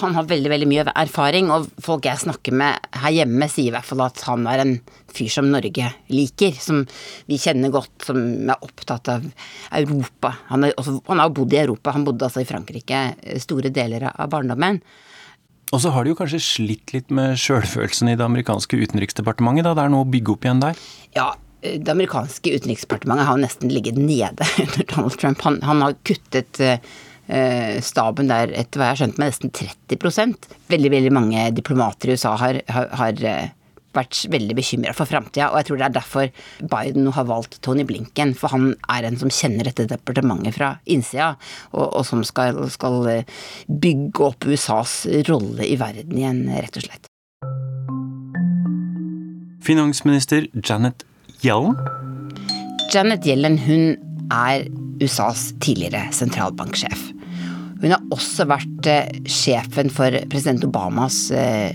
Han har veldig veldig mye erfaring, og folk jeg snakker med her hjemme, sier i hvert fall at han er en fyr som Norge liker. Som vi kjenner godt, som er opptatt av Europa. Han har jo bodd i Europa, han bodde altså i Frankrike store deler av barndommen. Og så har de jo kanskje slitt litt med sjølfølelsen i det amerikanske utenriksdepartementet, da det er noe å bygge opp igjen der? Ja, det amerikanske utenriksdepartementet har nesten ligget nede under Donald Trump. Han, han har kuttet uh, staben der etter hva jeg har skjønt med nesten 30% Veldig veldig mange diplomater i USA har, har, har uh, vært veldig bekymra for framtida, og jeg tror det er derfor Biden har valgt Tony Blinken. For han er en som kjenner dette departementet fra innsida, og, og som skal, skal, eh, bygge opp USAs rolle i verden igjen, rett og slett. Finansminister Janet Yellen? Janet Yellen hun er USAs tidligere sentralbanksjef. Hun har også vært eh, sjefen for president Obamas eh,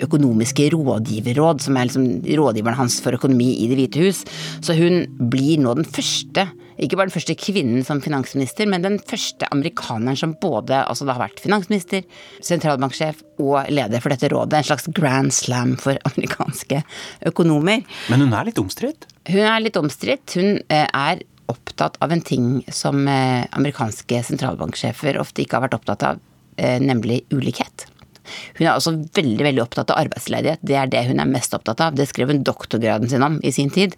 økonomiske rådgiverråd, som er liksom rådgiveren hans for økonomi i Det hvite hus. Så hun blir nå den første, ikke bare den første kvinnen som finansminister, men den første amerikaneren som både altså har vært finansminister, sentralbanksjef og leder for dette rådet. En slags grand slam for amerikanske økonomer. Men hun er litt omstridt? Hun er litt omstridt. Hun eh, er opptatt av en ting som eh, amerikanske sentralbanksjefer ofte ikke har vært opptatt av, eh, nemlig ulikhet. Hun er også veldig veldig opptatt av arbeidsledighet. Det er det hun er mest opptatt av. Det skrev hun doktorgraden sin om i sin tid.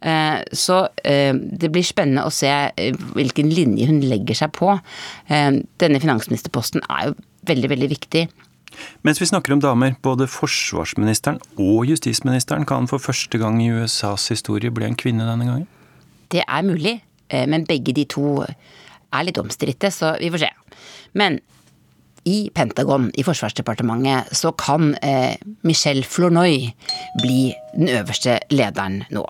Eh, så det blir spennende å se hvilken linje hun legger seg på. Denne finansministerposten er jo veldig, veldig viktig. Mens vi snakker om damer, både forsvarsministeren og justisministeren kan for første gang i USAs historie bli en kvinne denne gangen? Det er mulig, men begge de to er litt omstridte, så vi får se. Men i Pentagon, i Forsvarsdepartementet, så kan eh, Michelle Flournoy bli den øverste lederen nå.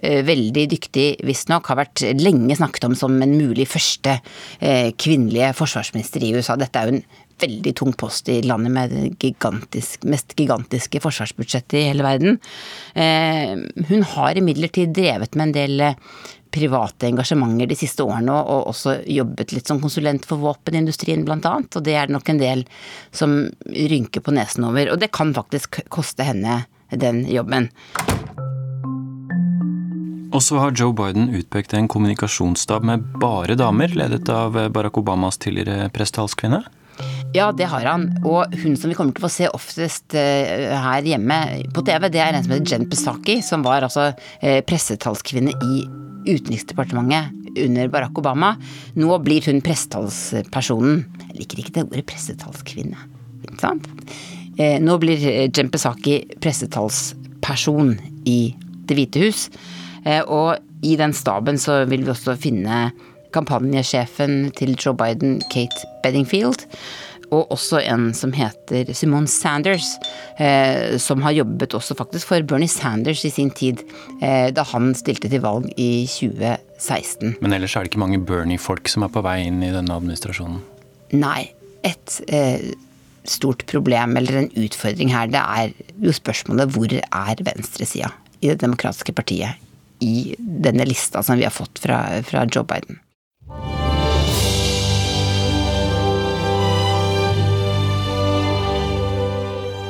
Eh, veldig dyktig, visstnok. Har vært lenge snakket om som en mulig første eh, kvinnelige forsvarsminister i USA. Dette er jo en veldig tung post i landet med det gigantisk, mest gigantiske forsvarsbudsjettet i hele verden. Eh, hun har imidlertid drevet med en del eh, private engasjementer de siste årene, og også jobbet litt som konsulent for våpenindustrien annet. Og det er det nok en del som rynker på nesen over. Og det kan faktisk koste henne den jobben. Og så har Joe Biden utpekt en kommunikasjonsstab med bare damer, ledet av Barack Obamas tidligere prestetalskvinne. Ja, det har han. Og hun som vi kommer til å få se oftest eh, her hjemme på TV, det er en som heter Jen Psaki, som var altså eh, pressetalskvinne i Utenriksdepartementet under Barack Obama. Nå blir hun pressetalspersonen. Jeg liker ikke det ordet pressetalskvinne. Ikke sant? Eh, nå blir Jen Psaki pressetalsperson i Det hvite hus. Og i den staben så vil vi også finne kampanjesjefen til Joe Biden, Kate Beddingfield og også en som heter Simone Sanders, eh, som har jobbet også faktisk for Bernie Sanders i sin tid, eh, da han stilte til valg i 2016. Men ellers er det ikke mange Bernie-folk som er på vei inn i denne administrasjonen? Nei. Et eh, stort problem, eller en utfordring her, det er jo spørsmålet hvor er venstresida i Det demokratiske partiet i denne lista som vi har fått fra, fra Joe Biden?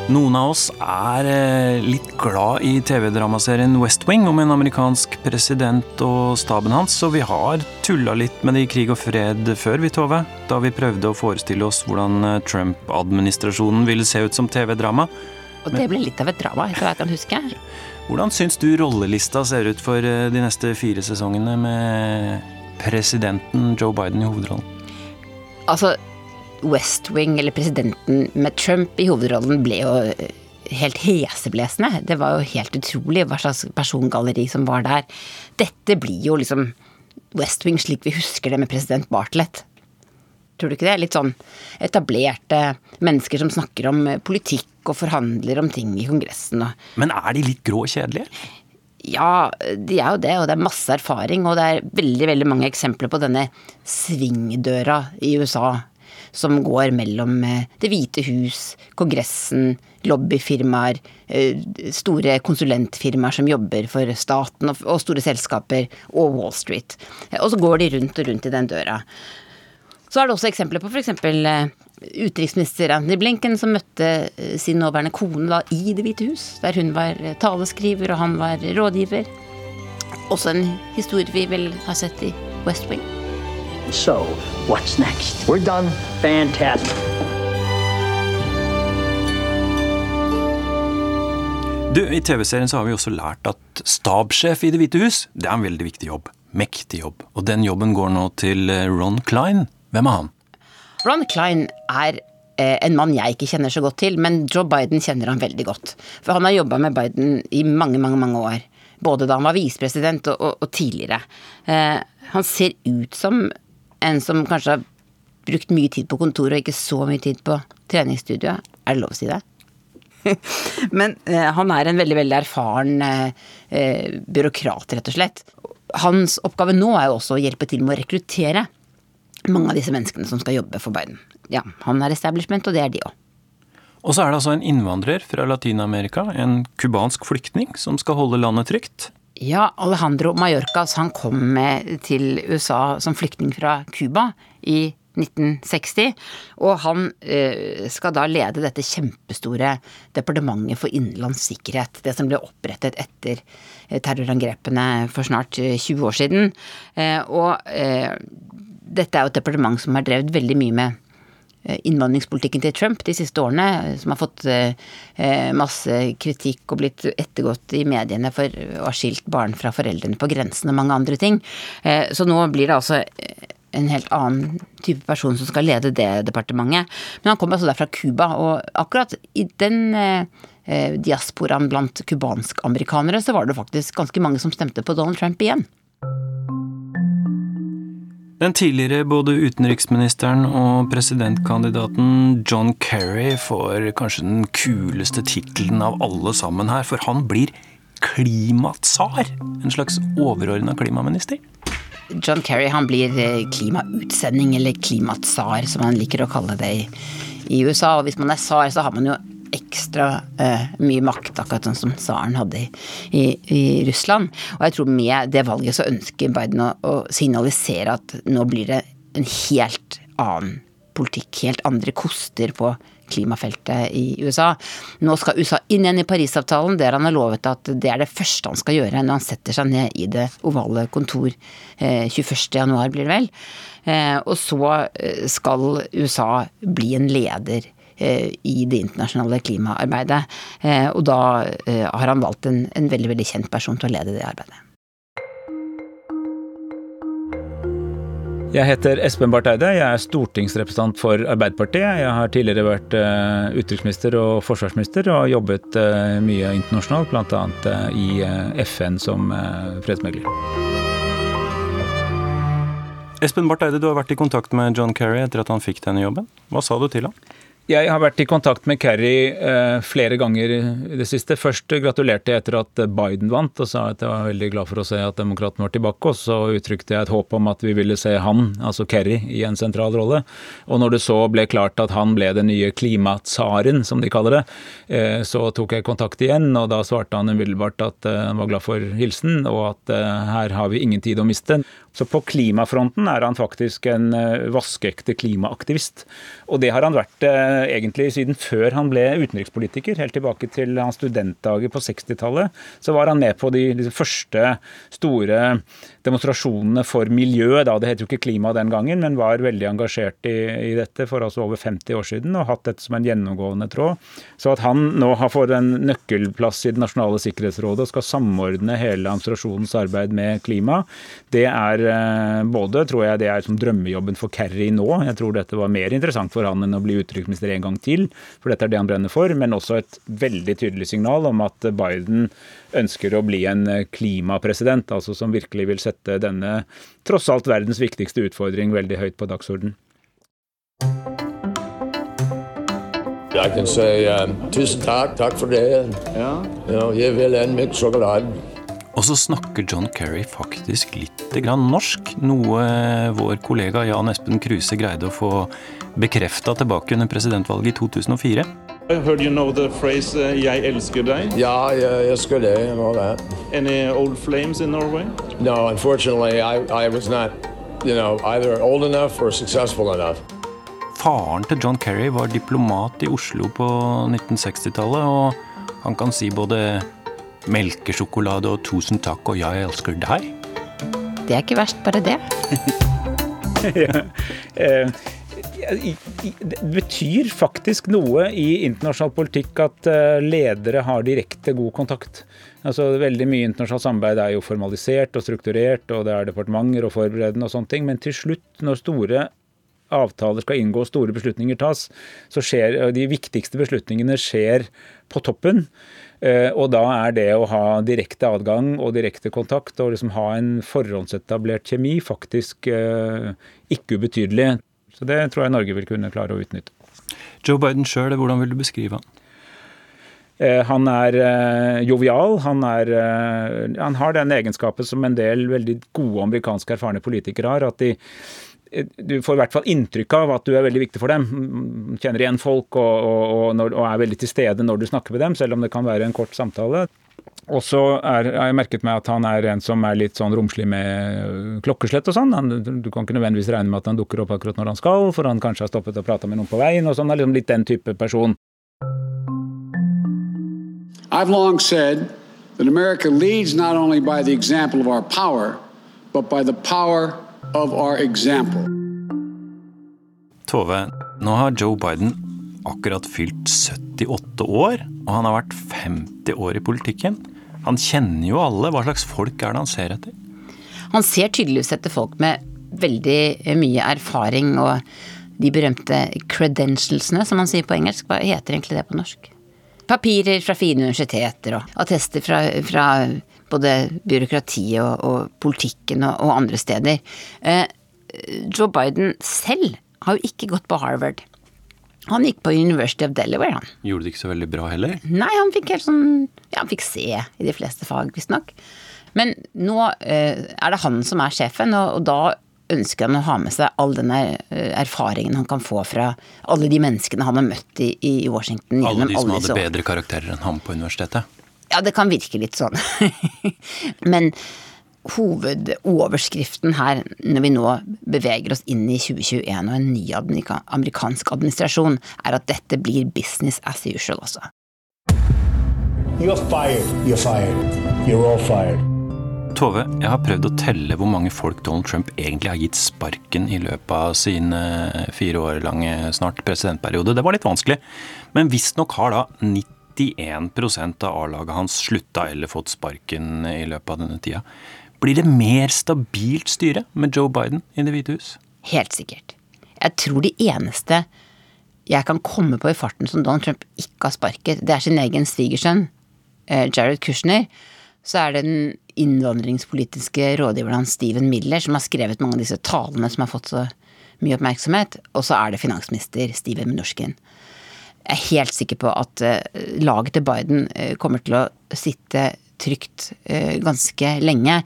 Noen av oss er eh, litt glad i TV-dramaserien West Wing om en amerikansk president og staben hans, så vi har tulla litt med det i Krig og fred før, vi, Tove. Da vi prøvde å forestille oss hvordan eh, Trump-administrasjonen ville se ut som TV-drama. Og det ble litt av et drama, etter hva jeg kan huske. Hvordan syns du rollelista ser ut for eh, de neste fire sesongene med presidenten Joe Biden i hovedrollen? Altså, West Wing, eller presidenten med Trump i hovedrollen, ble jo eh, helt heseblesende. Det var jo helt utrolig hva slags persongalleri som var der. Dette blir jo liksom West Wing slik vi husker det med president Bartlett. Tror du ikke det? Litt sånn etablerte mennesker som snakker om eh, politikk og forhandler om ting i Kongressen. Men er de litt grå og kjedelige? Ja, de er jo det, og det er masse erfaring. Og det er veldig veldig mange eksempler på denne svingdøra i USA som går mellom eh, Det hvite hus, Kongressen, lobbyfirmaer, eh, store konsulentfirmaer som jobber for staten og store selskaper, og Wall Street. Eh, og så går de rundt og rundt i den døra. Så er det også eksempler på f.eks. utenriksminister Anthony Blinken som møtte sin nåværende kone da i Det hvite hus, der hun var taleskriver og han var rådgiver. Også en historie vi vel har sett i West Wing. So, what's next? We're done. Fantastic. Du, I TV-serien så har vi også lært at stabssjef i Det hvite hus det er en veldig viktig jobb. Mektig jobb. Og den jobben går nå til eh, Ron Klein. Hvem er han? Ron Klein er eh, en mann jeg ikke kjenner så godt til, men Joe Biden kjenner han veldig godt. For han har jobba med Biden i mange, mange, mange år. Både da han var visepresident og, og, og, tidligere. Eh, han ser ut som en som kanskje har brukt mye tid på kontoret og ikke så mye tid på treningsstudioet. Er det lov å si det? Men eh, han er en veldig, veldig erfaren eh, eh, byråkrat, rett og slett. Hans oppgave nå er jo også å hjelpe til med å rekruttere mange av disse menneskene som skal jobbe for Biden. Ja, han er establishment, og det er de òg. Og så er det altså en innvandrer fra Latin-Amerika, en cubansk flyktning, som skal holde landet trygt. Ja, Alejandro Mallorcas han kom til USA som flyktning fra Cuba i 1960. Og han eh, skal da lede dette kjempestore departementet for innenlands sikkerhet. Det som ble opprettet etter eh, terrorangrepene for snart 20 eh, år siden. Og dette er jo et departement som har drevet veldig mye med innvandringspolitikken til Trump de siste årene, eh, som har fått eh, masse kritikk og blitt ettergått i mediene for å ha skilt barn fra foreldrene på grensen og mange andre ting. Så nå blir det altså en helt annen type person som skal lede det departementet. Men han kommer altså der fra Cuba, og akkurat i den diasporaen blant cubansk-amerikanere så var det faktisk ganske mange som stemte på Donald Trump igjen. Den tidligere både utenriksministeren og presidentkandidaten John Kerry får kanskje den kuleste tittelen av alle sammen her, for han blir klimatsar. En slags overordna klimaminister. John Kerry han blir eh, klimautsending, eller klimatsar, som han liker å kalle det i USA. Og hvis man er tsar, så har man jo ekstra eh, mye makt, akkurat sånn som tsaren hadde i, i, i, Russland. Og jeg tror med det valget så ønsker Biden å, å, signalisere at nå blir det en helt annen politikk, helt andre koster på klimafeltet i USA. Nå skal USA inn igjen i Parisavtalen, der han har lovet at det er det første han skal gjøre når han setter seg ned i det ovale kontor eh, 21.1, blir det vel. Eh, og så eh, skal USA bli en leder i det internasjonale klimaarbeidet. Eh, og da eh, har han valgt en, en veldig, veldig kjent person til å lede det arbeidet. Jeg heter Espen Barth Eide. Jeg er stortingsrepresentant for Arbeiderpartiet. Jeg har tidligere vært utenriksminister og forsvarsminister og jobbet mye internasjonalt, bl.a. i FN som fredsmegler. Espen Barth Eide, du har vært i kontakt med John Kerry etter at han fikk denne jobben. Hva sa du til ham? Jeg har vært i kontakt med Kerry eh, flere ganger i det siste. Først gratulerte jeg etter at Biden vant, og sa at jeg var veldig glad for å se at demokraten var tilbake. Og så uttrykte jeg et håp om at vi ville se han, altså Kerry, i en sentral rolle. Og når det så ble klart at han ble den nye klimatsaren, som de kaller det, eh, så tok jeg kontakt igjen, og da svarte han umiddelbart at eh, han var glad for hilsen, og at eh, her har vi ingen tid å miste. Så på klimafronten er han faktisk en eh, vaskeekte klimaaktivist. Og det har han vært eh, egentlig siden før han ble utenrikspolitiker. Helt tilbake til hans studentdager på 60-tallet. Så var han med på de, de første store demonstrasjonene for miljø. Da. Det het jo ikke klima den gangen, men var veldig engasjert i, i, dette for altså over 50 år siden og hatt dette som en gjennomgående tråd. Så at han nå har fått en nøkkelplass i Det nasjonale sikkerhetsrådet og skal samordne hele administrasjonens arbeid med klima, det er Eh, både tror jeg det er som drømmejobben for Kerry nå. Jeg tror dette var mer interessant for han enn å bli utenriksminister en gang til, for dette er det han brenner for. Men også et veldig tydelig signal om at Biden ønsker å bli en klimapresident, altså som virkelig vil sette denne tross alt verdens viktigste utfordring veldig høyt på dagsorden. Jeg kan si uh, tusen takk, takk for det. Ja. Ja, jeg vil en med sjokolade. Og så snakker John Kerry faktisk litt norsk, noe vår kollega Jan Espen Kruse greide å få bekrefta tilbake under presidentvalget i 2004. I heard you know the phrase uh, 'jeg elsker deg'? Ja, jeg elsker deg and all that. Any old flames in Norway? No, unfortunately, I, I was not, you know, either old enough or successful enough. Faren til John Kerry var diplomat i Oslo på 1960-tallet, og han kan si både melkesjokolade og 'tusen takk og jeg elsker deg'. Det er ikke verst, bare det. ja. Eh, det betyr faktisk noe i internasjonal politikk at eh, ledere har direkte god kontakt. Altså, veldig mye internasjonalt samarbeid er jo formalisert og strukturert, og det er departementer og forberedende og sånne ting, men til slutt, når store avtaler skal inngå, store beslutninger tas, så skjer de viktigste beslutningene skjer på toppen. Eh, og da er det å ha direkte adgang og direkte kontakt og liksom ha en forhåndsetablert kjemi faktisk eh, ikke ubetydelig. Så det tror jeg Norge vil kunne klare å utnytte. Joe Biden sjøl, hvordan vil du beskrive han? Eh, han er jovial. Han, er, han har den egenskapen som en del veldig gode amerikanske erfarne politikere har. at de du får i hvert fall inntrykk av at du er veldig viktig for dem. Kjenner igjen folk og, og, og, og, er veldig til stede når du snakker med dem, selv om det kan være en kort samtale. Og så har jeg merket meg at han er en som er litt sånn romslig med klokkeslett og sånn. Du kan ikke nødvendigvis regne med at han dukker opp akkurat når han skal, for han kanskje har stoppet og prata med noen på veien. og sånn, er liksom Litt den type person. I've long said that America leads not only by the example of our power, but by the power of our example. Tove, nå har Joe Biden akkurat fylt 78 år, og han har vært 50 år i politikken. Han kjenner jo alle. Hva slags folk er det han ser etter? Han ser tydeligvis etter folk med veldig mye erfaring og de berømte credentialsene, som man sier på engelsk. Hva heter egentlig det på norsk? Papirer fra fine universiteter og attester fra, fra både byråkratiet og, og politikken og, og, andre steder. Eh, Joe Biden selv har jo ikke gått på Harvard. Han gikk på University of Delaware, han. Gjorde det ikke så veldig bra heller? Nei, han fikk helt sånn Ja, han fikk C i de fleste fag, visstnok. Men nå eh, er det han som er sjefen, og, og, da ønsker han å ha med seg all den eh, erfaringen han kan få fra alle de menneskene han har møtt i, i Washington. Alle de som alle hadde bedre karakterer enn ham på universitetet? Ja, det kan virke litt sånn. Men hovedoverskriften her, når vi nå beveger oss inn i 2021 og en ny amerikansk administrasjon, er at dette blir business as usual, også. You're fired. You're fired. You're all fired. Tove, jeg har prøvd å telle hvor mange folk Donald Trump egentlig har gitt sparken i løpet av sin fire år lange snart presidentperiode. Det var litt vanskelig, men visstnok har da 90 91 av A-laget hans slutta eller fått sparken i løpet av denne tida. Blir det mer stabilt styre med Joe Biden i Det hvite hus? Helt sikkert. Jeg tror de eneste jeg kan komme på i farten som Donald Trump ikke har sparket, det er sin egen svigersønn, eh, Jared Kushner. Så er det den innvandringspolitiske rådgiveren hans Steven Miller som har skrevet mange av disse talene som har fått så mye oppmerksomhet. Og så er det finansminister Steven Mnuchin. Jeg er helt sikker på at laget til Biden kommer til å sitte trygt ganske lenge.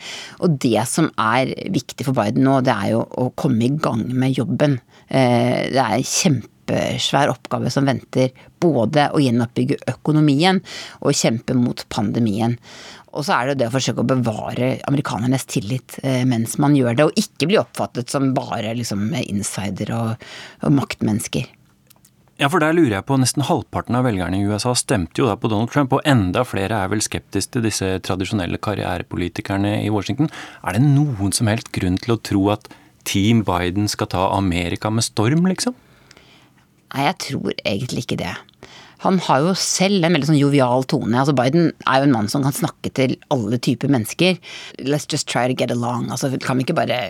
Og det som er viktig for Biden nå, det er jo å komme i gang med jobben. Det er en kjempesvær oppgave som venter. Både å gjenoppbygge økonomien og kjempe mot pandemien. Og så er det jo det å forsøke å bevare amerikanernes tillit eh, mens man gjør det, og ikke bli oppfattet som bare liksom insider og, og maktmennesker. Ja, for der lurer jeg på, Nesten halvparten av velgerne i USA stemte jo da på Donald Trump, og enda flere er vel skeptiske til disse tradisjonelle karrierepolitikerne i Washington. Er det noen som helst grunn til å tro at Team Biden skal ta Amerika med storm, liksom? Nei, jeg tror egentlig ikke det han har jo selv en veldig sånn jovial tone. Altså Biden er jo en mann som kan snakke til alle typer mennesker. Let's just try to get along. Altså Kan vi ikke bare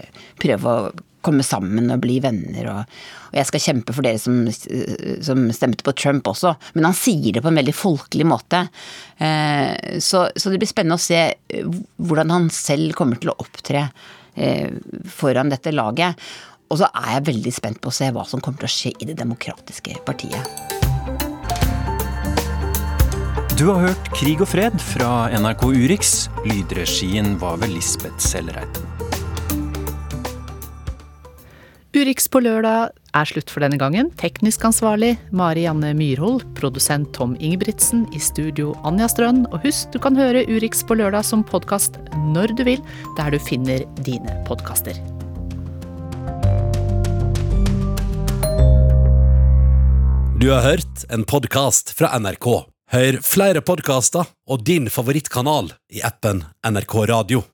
prøve å komme sammen og bli venner? Og, og jeg skal kjempe for dere som, som, stemte på Trump også. Men han sier det på en veldig folkelig måte. Eh, så, så, det blir spennende å se eh, hvordan han selv kommer til å opptre eh, foran dette laget. Og så er jeg veldig spent på å se hva som kommer til å skje i Det demokratiske partiet. Du har hørt Krig og fred fra NRK Urix. Lydregien var ved Lisbeth Sellereiten. Urix på lørdag er slutt for denne gangen. Teknisk ansvarlig Mari Janne Myrhold. Produsent Tom Ingebrigtsen. I studio Anja Strøn. Og husk, du kan høre Urix på lørdag som podkast når du vil, der du finner dine podkaster. Du har hørt en podkast fra NRK. Hør flere podkaster og din favorittkanal i appen NRK Radio.